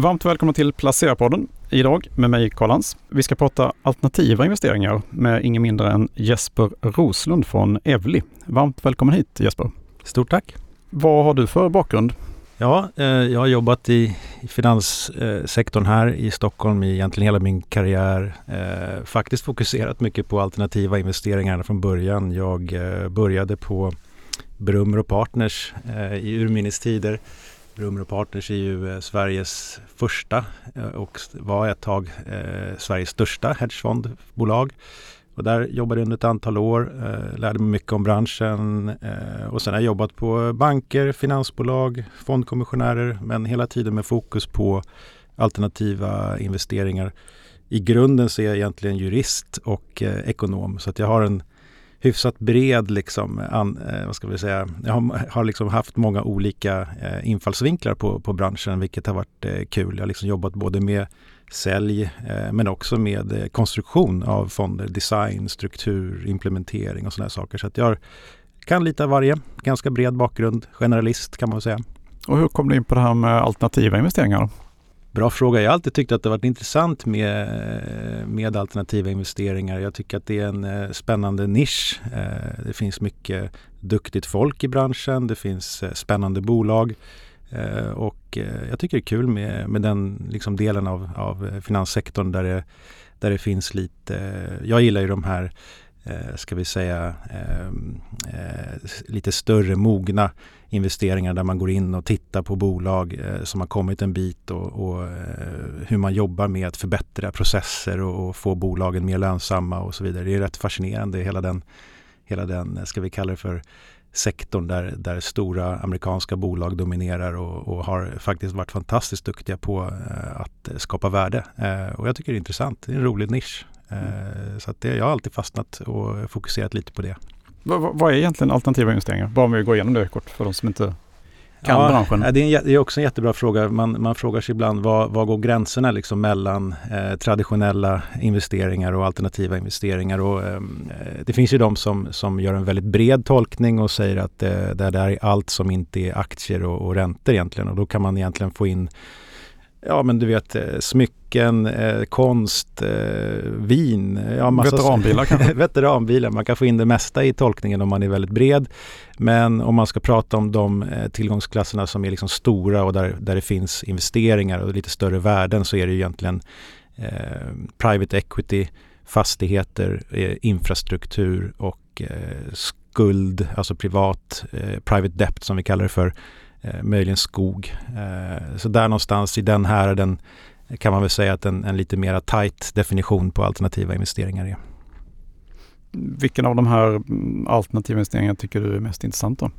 Varmt välkomna till Placera-podden idag med mig Karl Hans. Vi ska prata alternativa investeringar med ingen mindre än Jesper Roslund från Evli. Varmt välkommen hit Jesper. Stort tack. Vad har du för bakgrund? Ja, eh, jag har jobbat i, finanssektorn här i Stockholm i egentligen hela min karriär. Eh, faktiskt fokuserat mycket på alternativa investeringar från början. Jag eh, började på Brummer Partners eh, i urminnes tider Brummer Partners är ju eh, Sveriges första eh, och var ett tag eh, Sveriges största hedgefondbolag. Och där jobbade jag under ett antal år, lärde mig mycket om branschen och sen har jag jobbat på banker, finansbolag, fondkommissionärer men hela tiden med fokus på alternativa investeringar. I grunden så är jag egentligen jurist och ekonom så att jag har en hyfsat bred liksom, an, eh, vad ska vi säga, jag har, har liksom haft många olika eh, infallsvinklar på, på branschen vilket har varit eh, kul. Jag har liksom jobbat både med sälj eh, men också med eh, konstruktion av fonder, design, struktur, implementering och sådana saker. Så att jag kan lite av varje, ganska bred bakgrund, generalist kan man säga. Och hur kom du in på det här med alternativa investeringar? Bra fråga. Jag har alltid tyckt att det varit intressant med, med alternativa investeringar. Jag tycker att det är en eh, spännande nisch. Eh, det finns mycket duktigt folk i branschen. Det finns eh, spännande bolag. Och jag tycker det är kul med, med den liksom delen av, av finanssektorn där det, där det finns lite... Jag gillar ju de här Eh, ska vi säga, eh, eh, lite större mogna investeringar där man går in och tittar på bolag som har kommit en bit och, och hur man jobbar med att förbättra processer och, och, få bolagen mer lönsamma och så vidare. Det är rätt fascinerande hela den, hela den ska vi kalla det för sektorn där, där stora amerikanska bolag dominerar och, och har faktiskt varit fantastiskt duktiga på att skapa värde. Och jag tycker det är intressant. Det är en rolig nisch. Eh, så att det, jag har alltid fastnat och fokuserat lite på det. Vad, vad är egentligen alternativa investeringar? Bara om vi går igenom det kort för de som inte kan ja, branschen. Det är, en, det är också en jättebra fråga. Man, man frågar sig ibland vad, vad går gränserna liksom mellan eh, traditionella investeringar och alternativa investeringar. Och, eh, det finns ju de som, som gör en väldigt bred tolkning och säger att eh, det där är allt som inte är aktier och, och räntor egentligen. Och då kan man egentligen få in Ja men du vet eh, smycken, eh, konst, eh, vin. Ja, massa veteranbilar kanske? veteranbilar. Man kan få in det mesta i tolkningen om man är väldigt bred. Men om man ska prata om de eh, tillgångsklasserna som är liksom stora och där, där det finns investeringar och lite större värden så är det egentligen eh, private equity, fastigheter, eh, infrastruktur och skuld, alltså privat, private debt som vi kallar det för eh, möjligen skog. Eh, så där någonstans i den här den kan man väl säga att en, en lite mera tight definition på alternativa investeringar är. Vilken av de här mm, alternativa investeringarna tycker du är mest intressant då?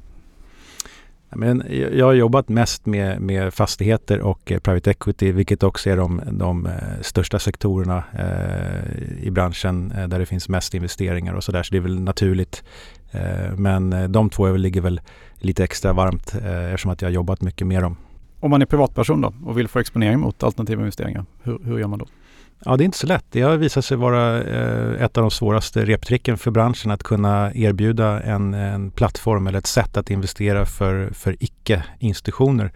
Men jag har jobbat mest med, med fastigheter och eh, private equity, vilket också är de, de största sektorerna eh, i branschen eh, där det finns mest investeringar och sådär. Så det är väl naturligt. Eh, men de två ligger väl lite extra varmt eh, eftersom att jag har jobbat mycket med dem. Om man är privatperson då och vill få exponering mot alternativa investeringar, hur, hur gör man då? Ja, det är inte så lätt. Det har visat sig vara eh, ett av de svåraste reptricken för branschen att kunna erbjuda en, en plattform eller ett sätt att investera för, för icke-institutioner.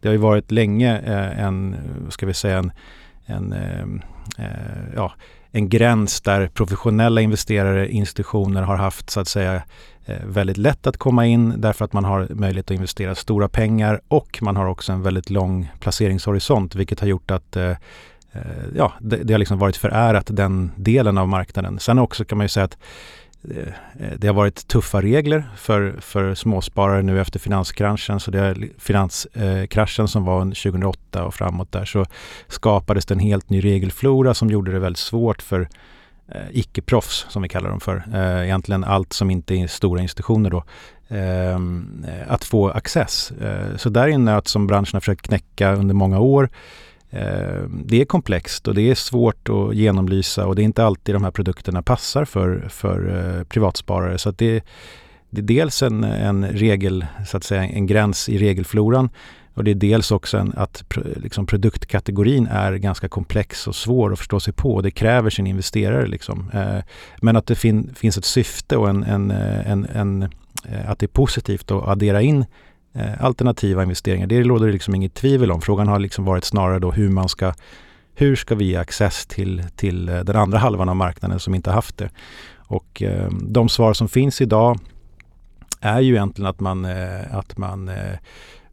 Det har ju varit länge eh, en, ska vi säga, en, en eh, ja, en gräns där professionella investerare, institutioner har haft så att säga eh, väldigt lätt att komma in därför att man har möjlighet att investera stora pengar och man har också en väldigt lång placeringshorisont vilket har gjort att eh, eh ja, det, det har liksom varit förärat den delen av marknaden. Sen också kan man ju säga att Eh, det har varit tuffa regler för, för småsparare nu efter finanskraschen. Så det är finanskraschen som var 2008 och framåt där så skapades det en helt ny regelflora som gjorde det väldigt svårt för eh, icke-proffs som vi kallar dem för. Eh, egentligen allt som inte är stora institutioner då. Eh, att få access. Eh, så där är en nöt som branschen har försökt knäcka under många år. Eh, det är komplext och det är svårt att genomlysa och det är inte alltid de här produkterna passar för, för eh, privatsparare. Så det, det, är dels en, en regel, så att säga en gräns i regelfloran och det är dels också en, att liksom, produktkategorin är ganska komplex och svår att förstå sig på. och Det kräver sin investerare. Liksom. Eh, men att det fin, finns ett syfte och en, en, eh, en, en, eh, att det är positivt att addera in Eh, alternativa investeringar. Det råder det liksom inget tvivel om. Frågan har liksom varit snarare då hur man ska hur ska vi ge access till, till eh, den andra halvan av marknaden som inte haft det? Och eh, de svar som finns idag är ju egentligen att man, eh, att man eh,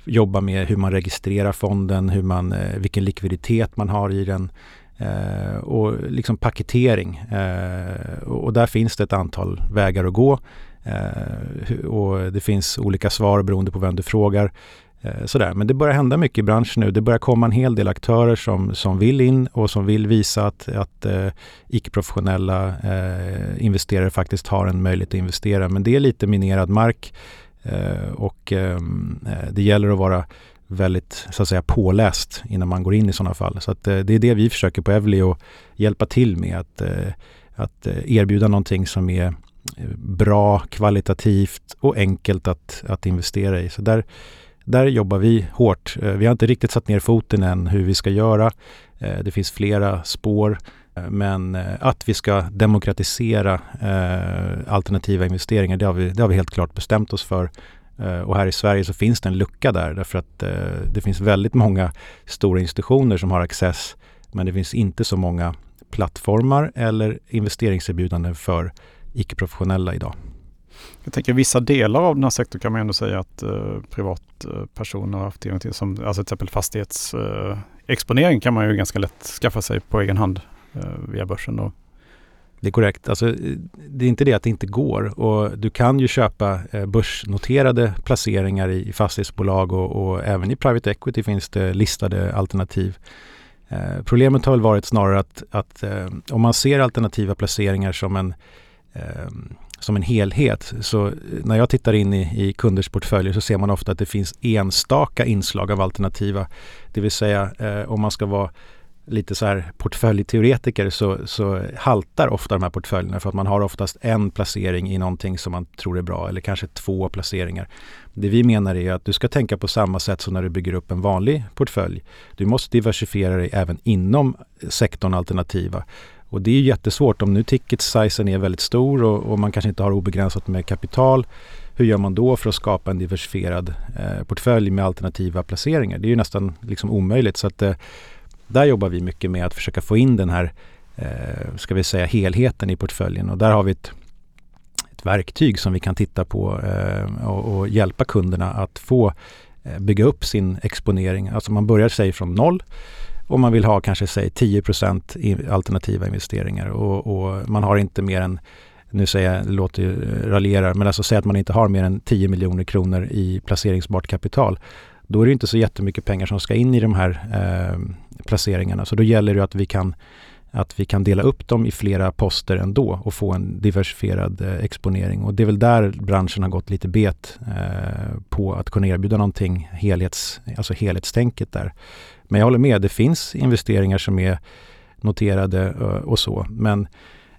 jobbar med hur man registrerar fonden, hur man, eh, vilken likviditet man har i den eh, och liksom paketering. Eh, och där finns det ett antal vägar att gå. Eh, och det finns olika svar beroende på vem du frågar. Eh, sådär. Men det börjar hända mycket i branschen nu. Det börjar komma en hel del aktörer som, som vill in och som vill visa att, att eh, icke-professionella eh, investerare faktiskt har en möjlighet att investera. Men det är lite minerad mark. Eh, och ehm, eh, det gäller att vara väldigt så att säga påläst innan man går in i sådana fall. Så att, eh, det är det vi försöker på Evli att hjälpa till med att, eh, att erbjuda någonting som är Eh, bra, kvalitativt och enkelt att, att investera i. Så där, där jobbar vi hårt. Eh, vi har inte riktigt satt ner foten än hur vi ska göra. Eh, det finns flera spår. Men att vi ska demokratisera alternativa investeringar, det har, vi, det har vi helt klart bestämt oss för. Och här i Sverige så finns det en lucka där därför att det finns väldigt många stora institutioner som har access men det finns inte så många plattformar eller investeringserbjudanden för icke-professionella idag. Jag tänker vissa delar av den här sektorn kan man ändå säga att eh, privatpersoner har haft tillgång till. Som, alltså till exempel fastighetsexponering eh, kan man ju ganska lätt skaffa sig på egen hand. Eh, via börsen. Då. Det är korrekt. Alltså, det är inte det att det inte går. Och du kan ju köpa eh, börsnoterade placeringar i fastighetsbolag och, och, även i private equity finns det listade alternativ. Eh, problemet har väl varit snarare att, att eh, om man ser alternativa placeringar som en, Ehm, som en helhet. Så eh, när jag tittar in i, i kunders portföljer så ser man ofta att det finns enstaka inslag av alternativa. Det vill säga eh, om man ska vara lite så här portföljteoretiker så, så haltar ofta de här portföljerna för att man har oftast en placering i någonting som man tror är bra eller kanske två placeringar. Det vi menar är att du ska tänka på samma sätt som när du bygger upp en vanlig portfölj. Du måste diversifiera dig även inom sektorn alternativa. Och det är jättesvårt om nu ticket sizen är väldigt stor och, och, man kanske inte har obegränsat med kapital. Hur gör man då för att skapa en diversifierad eh, portfölj med alternativa placeringar? Det är ju nästan liksom omöjligt. Så att, eh, där jobbar vi mycket med att försöka få in den här, eh, ska vi säga, helheten i portföljen och där har vi ett, ett verktyg som vi kan titta på eh, och, och, hjälpa kunderna att få eh, bygga upp sin exponering. Alltså man börjar sig från noll och man vill ha kanske säg 10 i alternativa investeringar och, och, man har inte mer än nu säger jag, låter ju eh, raljera, men alltså säg att man inte har mer än 10 miljoner kronor i placeringsbart kapital. Då är det inte så jättemycket pengar som ska in i de här eh, placeringarna. Så då gäller det att vi kan att vi kan dela upp dem i flera poster ändå och få en diversifierad eh, exponering. Och det är väl där branschen har gått lite bet eh, på att kunna erbjuda någonting helhets, alltså helhetstänket där. Men jag håller med, det finns investeringar som är noterade eh, och så. Men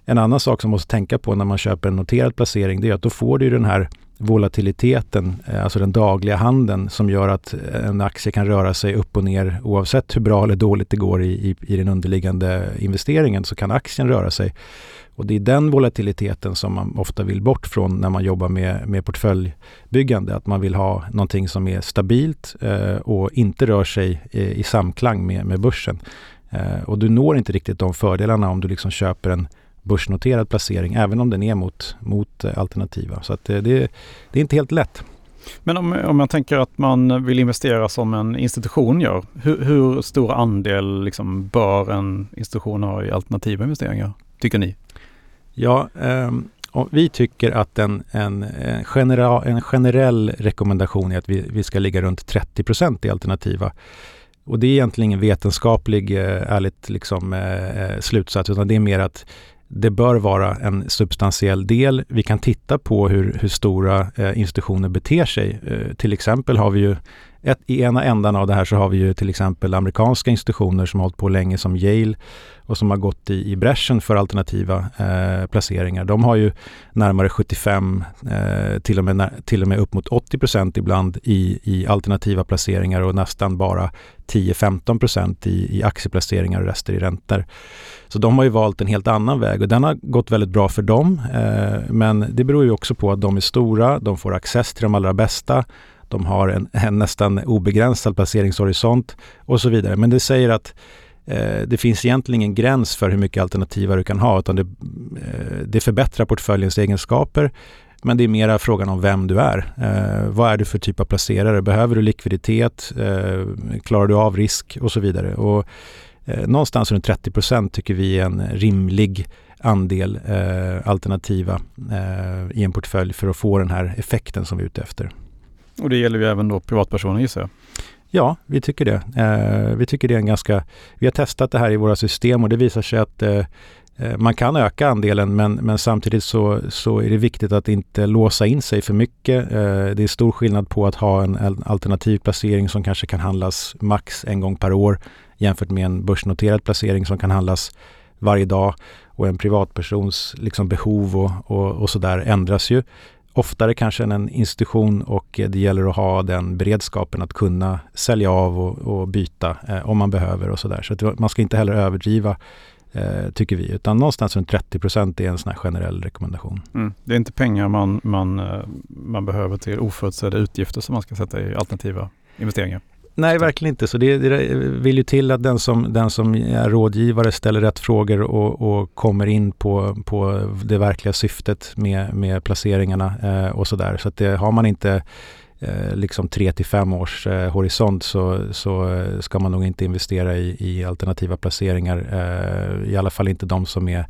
en annan sak som man måste tänka på när man köper en noterad placering det är att då får du den här volatiliteten, eh, alltså den dagliga handeln som gör att en aktie kan röra sig upp och ner oavsett hur bra eller dåligt det går i, i, i den underliggande investeringen så kan aktien röra sig. Och det är den volatiliteten som man ofta vill bort från när man jobbar med, med portföljbyggande. Att man vill ha någonting som är stabilt eh, och inte rör sig i, i samklang med, med börsen. Eh, och du når inte riktigt de fördelarna om du liksom köper en börsnoterad placering, även om den är mot, mot eh, alternativa. Så att eh, det, det är inte helt lätt. Men om, om jag tänker att man vill investera som en institution gör, hur, hur stor andel liksom bör en institution ha i alternativa investeringar, tycker ni? Ja, eh, vi tycker att en, en, en, generell, en generell rekommendation är att vi, vi ska ligga runt 30% i alternativa. Och det är egentligen ingen vetenskaplig, eh, ärligt liksom, eh, slutsats, utan det är mer att det bör vara en substantiell del. Vi kan titta på hur, hur stora eh, institutioner beter sig. Eh, till exempel har vi ju ett, I ena ändan av det här så har vi ju till exempel amerikanska institutioner som har hållit på länge som Yale och som har gått i, i bräschen för alternativa eh, placeringar. De har ju närmare 75, eh, till, och med, till och med upp mot 80 procent ibland i, i alternativa placeringar och nästan bara 10-15 procent i, i aktieplaceringar och rester i räntor. Så de har ju valt en helt annan väg och den har gått väldigt bra för dem. Eh, men det beror ju också på att de är stora, de får access till de allra bästa de har en, en nästan obegränsad placeringshorisont och så vidare. Men det säger att eh, det finns egentligen ingen gräns för hur mycket alternativa du kan ha utan det, eh, det förbättrar portföljens egenskaper men det är mera frågan om vem du är. Eh, vad är du för typ av placerare? Behöver du likviditet? Eh, klarar du av risk? Och så vidare. Och, eh, någonstans runt 30% tycker vi är en rimlig andel eh, alternativa eh, i en portfölj för att få den här effekten som vi är ute efter. Och det gäller ju även då privatpersoner gissar jag? Ja, vi tycker det. Eh, vi tycker det är en ganska... Vi har testat det här i våra system och det visar sig att eh, eh man kan öka andelen men, men samtidigt så, så är det viktigt att inte låsa in sig för mycket. Eh, det är stor skillnad på att ha en alternativ placering som kanske kan handlas max en gång per år jämfört med en börsnoterad placering som kan handlas varje dag och en privatpersons liksom behov och, och, och sådär ändras ju oftare kanske än en institution och eh, det gäller att ha den beredskapen att kunna sälja av och, och byta eh, om man behöver och sådär. Så, att man ska inte heller överdriva eh, tycker vi, utan någonstans runt 30 procent är en sån här generell rekommendation. Mm. Det är inte pengar man, man, eh, man behöver till oförutsedda utgifter som man ska sätta i alternativa investeringar. Nej, verkligen inte. Så det, det, vill ju till att den som, den som är rådgivare ställer rätt frågor och, och kommer in på, på det verkliga syftet med, med placeringarna eh, och sådär. Så att det, har man inte eh, liksom tre till fem års eh, horisont så, så eh, ska man nog inte investera i, i alternativa placeringar. Eh, I alla fall inte de som är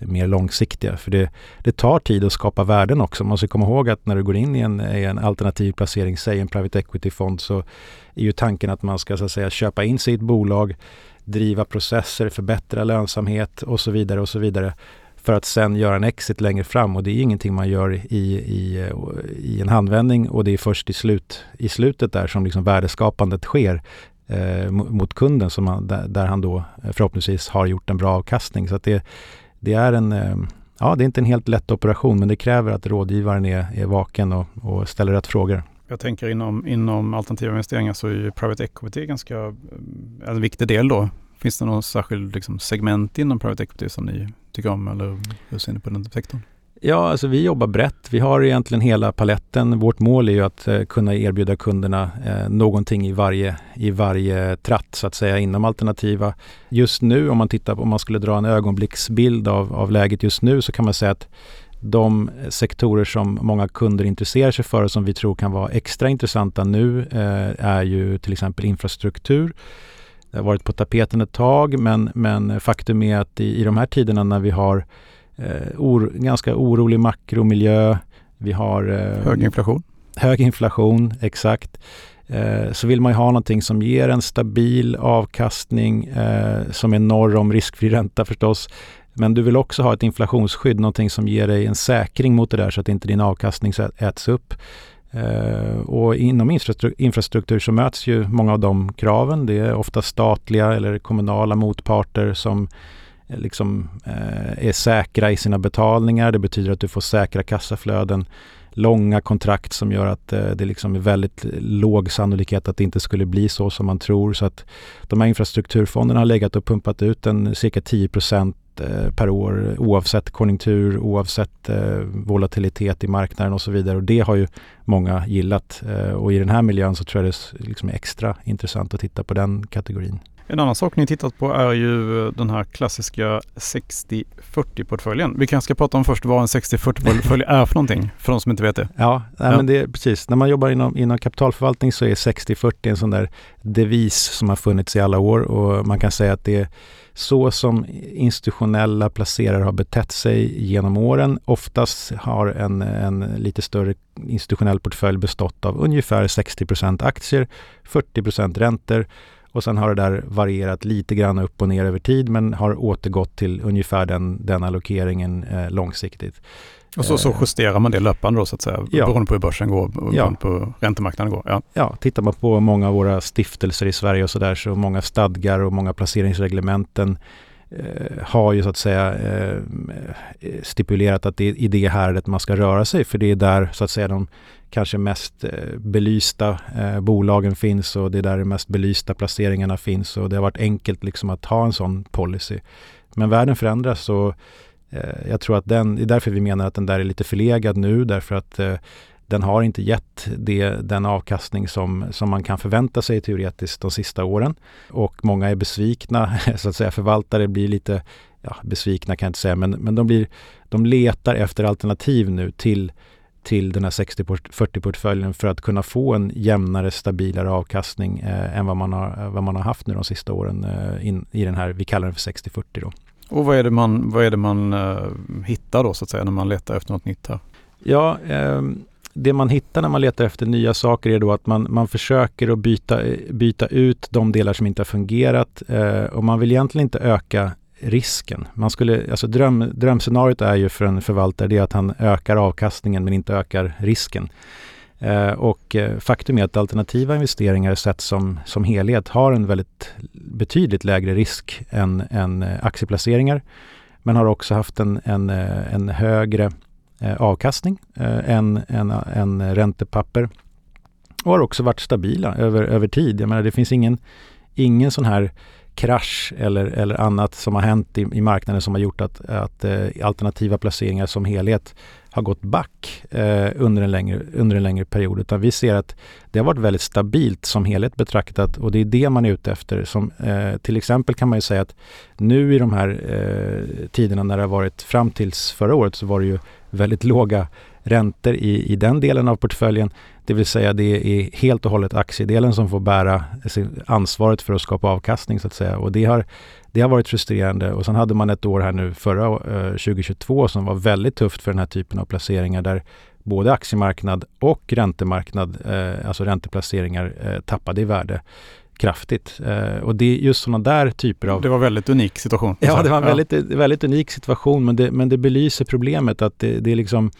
mer långsiktiga. För det, det tar tid att skapa värden också. Man ska komma ihåg att när du går in i en, i en alternativ placering, säg en private equity-fond, så är ju tanken att man ska så att säga köpa in sig i ett bolag, driva processer, förbättra lönsamhet och så vidare och så vidare för att sen göra en exit längre fram och det är ingenting man gör i, i, i en handvändning och det är först i, slut, i slutet där som liksom värdeskapandet sker eh, mot kunden som man, där, där, han då eh, förhoppningsvis har gjort en bra avkastning. Så att det, det är en eh, Ja, det är inte en helt lätt operation men det kräver att rådgivaren är, är vaken och, och ställer rätt frågor. Jag tänker inom, inom alternativa investeringar så är ju private equity ganska eh, en viktig del då. Finns det någon särskild liksom, segment inom private equity som ni tycker om eller hur ser ni på den sektorn? Ja, alltså vi jobbar brett. Vi har egentligen hela paletten. Vårt mål är ju att eh, kunna erbjuda kunderna eh, någonting i varje, i varje tratt så att säga inom alternativa. Just nu om man tittar på, om man skulle dra en ögonblicksbild av, av läget just nu så kan man säga att de sektorer som många kunder intresserar sig för och som vi tror kan vara extra intressanta nu eh, är ju till exempel infrastruktur. Det har varit på tapeten ett tag men, men faktum är att i, i de här tiderna när vi har eh, or, ganska orolig makromiljö, vi har eh, hög inflation. Hög inflation, exakt. Eh, så vill man ju ha någonting som ger en stabil avkastning eh, som är norr om riskfri ränta förstås. Men du vill också ha ett inflationsskydd, någonting som ger dig en säkring mot det där så att inte din avkastning äts upp. Uh, och inom infrastruktur, infrastruktur, så möts ju många av de kraven. Det är ofta statliga eller kommunala motparter som Eh, liksom eh, är säkra i sina betalningar. Det betyder att du får säkra kassaflöden. Långa kontrakt som gör att eh, det liksom är väldigt låg sannolikhet att det inte skulle bli så som man tror. Så att de här infrastrukturfonderna har legat och pumpat ut en cirka 10 Eh, per år oavsett konjunktur, oavsett eh, volatilitet i marknaden och så vidare. Och det har ju många gillat. Eh, och i den här miljön så tror jag det liksom är extra intressant att titta på den kategorin. En annan sak ni tittat på är ju den här klassiska 60-40-portföljen. Vi kanske ska prata om först vad en 60-40-portfölj är för någonting, för de som inte vet det. Ja, ja. men det är precis. När man jobbar inom, inom kapitalförvaltning så är 60-40 en sån där devis som har funnits i alla år och man kan säga att det är så som institutionella placerare har betett sig genom åren. Oftast har en, en lite större institutionell portfölj bestått av ungefär 60% aktier, 40% räntor och sen har det där varierat lite grann upp och ner över tid men har återgått till ungefär den, den allokeringen eh, långsiktigt. Och så, så eh. justerar man det löpande då så att säga, ja. beroende på hur börsen går och ja. på räntemarknaden går. Ja. ja, tittar man på många av våra stiftelser i Sverige och så där så många stadgar och många placeringsreglementen eh, har ju så att säga eh, stipulerat att det är i det häradet man ska röra sig för det är där så att säga de kanske mest eh, belysta eh, bolagen finns och det är där de mest belysta placeringarna finns och det har varit enkelt liksom att ha en sån policy. Men världen förändras och eh, jag tror att den, det är därför vi menar att den där är lite förlegad nu därför att den har inte gett det, den avkastning som, som man kan förvänta sig teoretiskt de sista åren. Och många är besvikna, så att säga förvaltare blir lite ja, besvikna kan jag inte säga, men, men de, blir, de letar efter alternativ nu till, till den här 60-40-portföljen för att kunna få en jämnare, stabilare avkastning eh, än vad man, har, vad man har haft nu de sista åren eh, in, i den här, vi kallar den för 60-40 då. Och vad är det man, vad är det man uh, hittar då så att säga när man letar efter något nytt här? Ja, eh, det man hittar när man letar efter nya saker är då att man, man försöker att byta, byta ut de delar som inte har fungerat eh, och man vill egentligen inte öka risken. Man skulle, alltså dröm, drömscenariot är ju för en förvaltare det är att han ökar avkastningen men inte ökar risken. Eh, och eh, faktum är att alternativa investeringar sett som, som helhet har en väldigt betydligt lägre risk än, än eh, aktieplaceringar. Men har också haft en, en, eh, en högre eh, avkastning eh, än, än, än räntepapper. Och har också varit stabila över, över tid. Jag menar det finns ingen, ingen sån här krasch eller, eller annat som har hänt i, i marknaden som har gjort att, att eh, alternativa placeringar som helhet har gått back eh, under, en längre, under en längre period. Utan vi ser att det har varit väldigt stabilt som helhet betraktat och det är det man är ute efter. Som, eh, till exempel kan man ju säga att nu i de här eh, tiderna när det har varit fram tills förra året så var det ju väldigt låga räntor i, i den delen av portföljen. Det vill säga det är helt och hållet aktiedelen som får bära ansvaret för att skapa avkastning så att säga. Och det har, det har varit frustrerande. Och sen hade man ett år här nu förra eh, 2022 som var väldigt tufft för den här typen av placeringar där både aktiemarknad och räntemarknad, eh, alltså ränteplaceringar, eh, tappade i värde kraftigt. Eh, och det är just sådana där typer av... Det var en väldigt unik situation. Ja, det var en väldigt, ja. väldigt unik situation men det, men det belyser problemet att det, det är liksom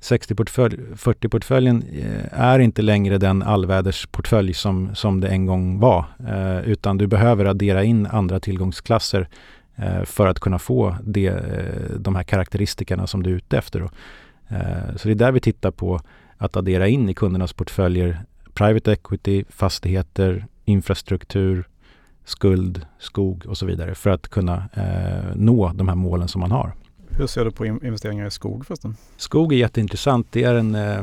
60-40-portföljen eh, är inte längre den allvädersportfölj som, som det en gång var. Eh, utan du behöver addera in andra tillgångsklasser eh, för att kunna få det, eh, de här karaktäristikerna som du är ute efter. Eh, så det är där vi tittar på att addera in i kundernas portföljer private equity, fastigheter, infrastruktur, skuld, skog och så vidare för att kunna eh, nå de här målen som man har. Hur ser du på investeringar i skog förresten? Skog är jätteintressant. Det är en, eh,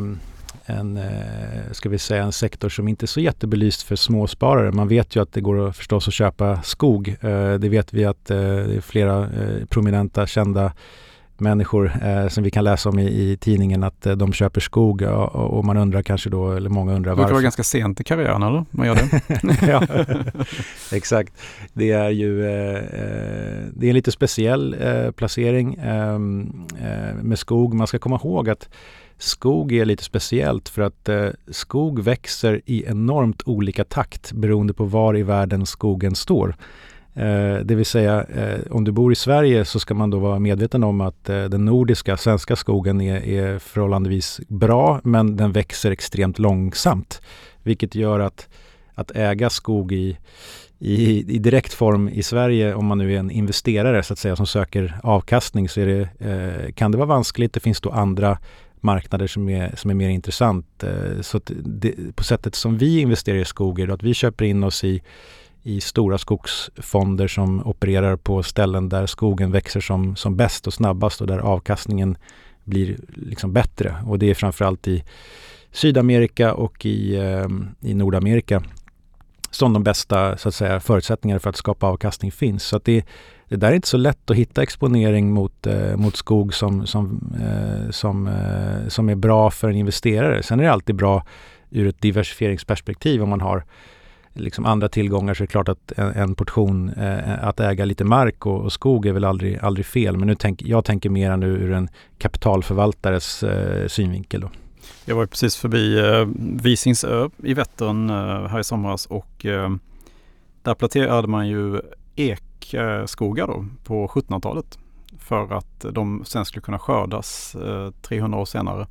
en, eh, ska vi säga, en sektor som inte är så jättebelyst för småsparare. Man vet ju att det går förstås att köpa skog. Eh, det vet vi att det är flera prominenta, kända människor eh, som vi kan läsa om i, i tidningen att eh, de köper skog och, och, man undrar kanske då, eller många undrar varför. Det brukar vara ganska sent i karriären eller? Man gör det. ja, exakt. Det är ju eh, eh det är en lite speciell eh, placering ehm, eh, med skog. Man ska komma ihåg att skog är lite speciellt för att skog växer i enormt olika takt beroende på var i världen skogen står. Eh, det vill säga, eh, om du bor i Sverige så ska man då vara medveten om att eh, den nordiska, svenska skogen är, är förhållandevis bra, men den växer extremt långsamt. Vilket gör att, att äga skog i, i, i direkt form i Sverige, om man nu är en investerare så att säga, som söker avkastning, så är det, kan det vara vanskligt. Det finns då andra marknader som är, som är mer intressant. Så det, på sättet som vi investerar i skog är att vi köper in oss i i stora skogsfonder som opererar på ställen där skogen växer som, som bäst och snabbast och där avkastningen blir liksom bättre. Och det är framförallt i Sydamerika och i, eh, i Nordamerika som de bästa så att säga, förutsättningarna för att skapa avkastning finns. Så att det, det där är inte så lätt att hitta exponering mot, eh, mot skog som, som, eh, som, eh, som är bra för en investerare. Sen är det alltid bra ur ett diversifieringsperspektiv om man har liksom andra tillgångar så är det klart att en, en portion, eh, att äga lite mark och, och, skog är väl aldrig, aldrig fel. Men nu tänk, jag tänker mer nu ur en kapitalförvaltares eh, synvinkel. Då. Jag var precis förbi eh, Visingsö i Vättern eh, här i somras och eh, där planterade man ju ekskogar då på 1700-talet för att de sen skulle kunna skördas eh, 300 år senare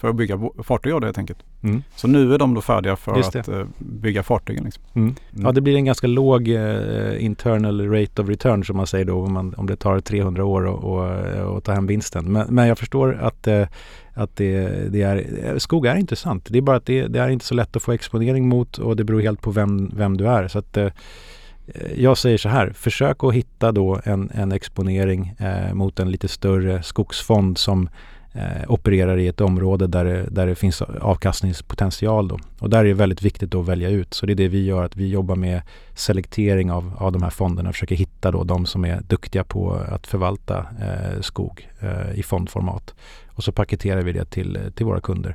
för att bygga fartyg av det helt enkelt. Mm. Så nu är de då färdiga för att uh, bygga fartygen. Liksom. Mm. Mm. Ja, det blir en ganska låg uh, internal rate of return som man säger då om, man, om det tar 300 år att ta hem vinsten. Men, men jag förstår att, uh, att det, det, är, skog är intressant. Det är bara att det, det, är inte så lätt att få exponering mot och det beror helt på vem, vem du är. Så att, jag säger så här, försök att hitta då en, en exponering mot en lite större skogsfond som eh, opererar i ett område där det, där det finns avkastningspotential. Då. Och där är det väldigt viktigt att välja ut. Så det är det vi gör, att vi jobbar med selektering av, av de här fonderna. och Försöker hitta då de som är duktiga på att förvalta eh, skog eh, i fondformat. Och så paketerar vi det till, till våra kunder.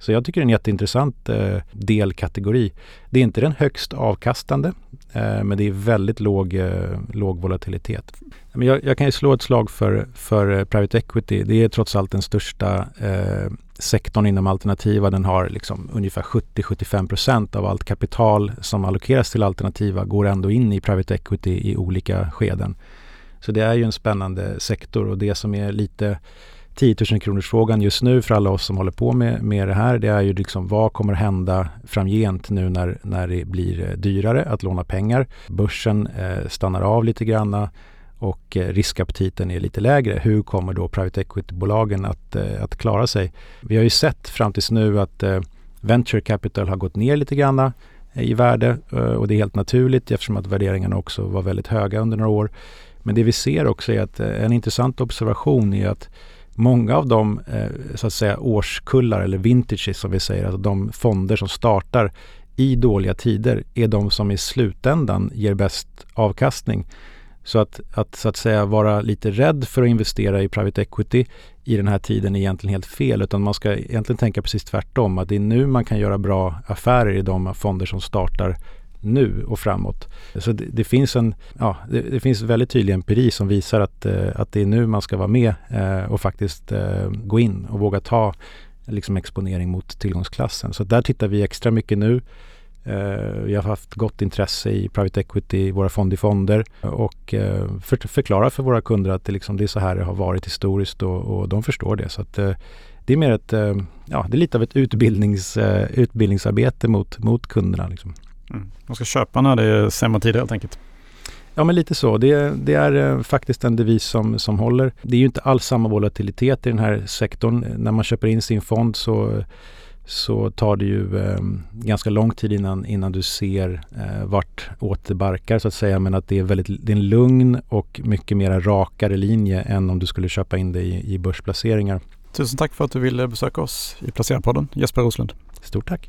Så jag tycker det är en jätteintressant eh, delkategori. Det är inte den högst avkastande Eh, men det är väldigt låg, eh, låg volatilitet. Men jag, jag, kan ju slå ett slag för, för eh, private equity. Det är trots allt den största eh, sektorn inom alternativa. Den har liksom ungefär 70-75% av allt kapital som allokeras till alternativa går ändå in i private equity i olika skeden. Så det är ju en spännande sektor och det som är lite 10 000 kronors frågan just nu för alla oss som håller på med, med det här det är ju liksom vad kommer hända framgent nu när, när det blir eh, dyrare att låna pengar. Börsen eh, stannar av lite granna och eh, riskaptiten är lite lägre. Hur kommer då private equity-bolagen att, eh, att klara sig? Vi har ju sett fram tills nu att eh, venture capital har gått ner lite granna eh, i värde eh, och det är helt naturligt eftersom att värderingarna också var väldigt höga under några år. Men det vi ser också är att eh, en intressant observation är att många av de eh, så att säga årskullar eller vintages som vi säger, alltså de fonder som startar i dåliga tider är de som i slutändan ger bäst avkastning. Så att, att, så att säga vara lite rädd för att investera i private equity i den här tiden är egentligen helt fel utan man ska egentligen tänka precis tvärtom att det är nu man kan göra bra affärer i de fonder som startar nu och framåt. Så det, det finns en, ja, det, det, finns väldigt tydlig empiri som visar att, eh, att det är nu man ska vara med eh, och faktiskt eh, gå in och våga ta liksom exponering mot tillgångsklassen. Så där tittar vi extra mycket nu. Eh, vi har haft gott intresse i private equity, våra fond i fonder och eh, för, förklara för våra kunder att det, liksom, det är så här det har varit historiskt och, och de förstår det. Så att, eh, det är mer ett, ja, det är lite av ett utbildnings, utbildningsarbete mot, mot kunderna. Liksom. Mm. De ska köpa när det är sämre tider helt enkelt. Ja men lite så. Det, det är eh, faktiskt en devis som, som håller. Det är ju inte alls samma volatilitet i den här sektorn. När man köper in sin fond så, så tar det ju eh, ganska lång tid innan, innan du ser eh, vart åt barkar så att säga. Men att det är, väldigt, det är en lugn och mycket mer rakare linje än om du skulle köpa in det i, i börsplaceringar. Tusen tack för att du ville besöka oss i Placerarpodden, Jesper Roslund. Stort tack.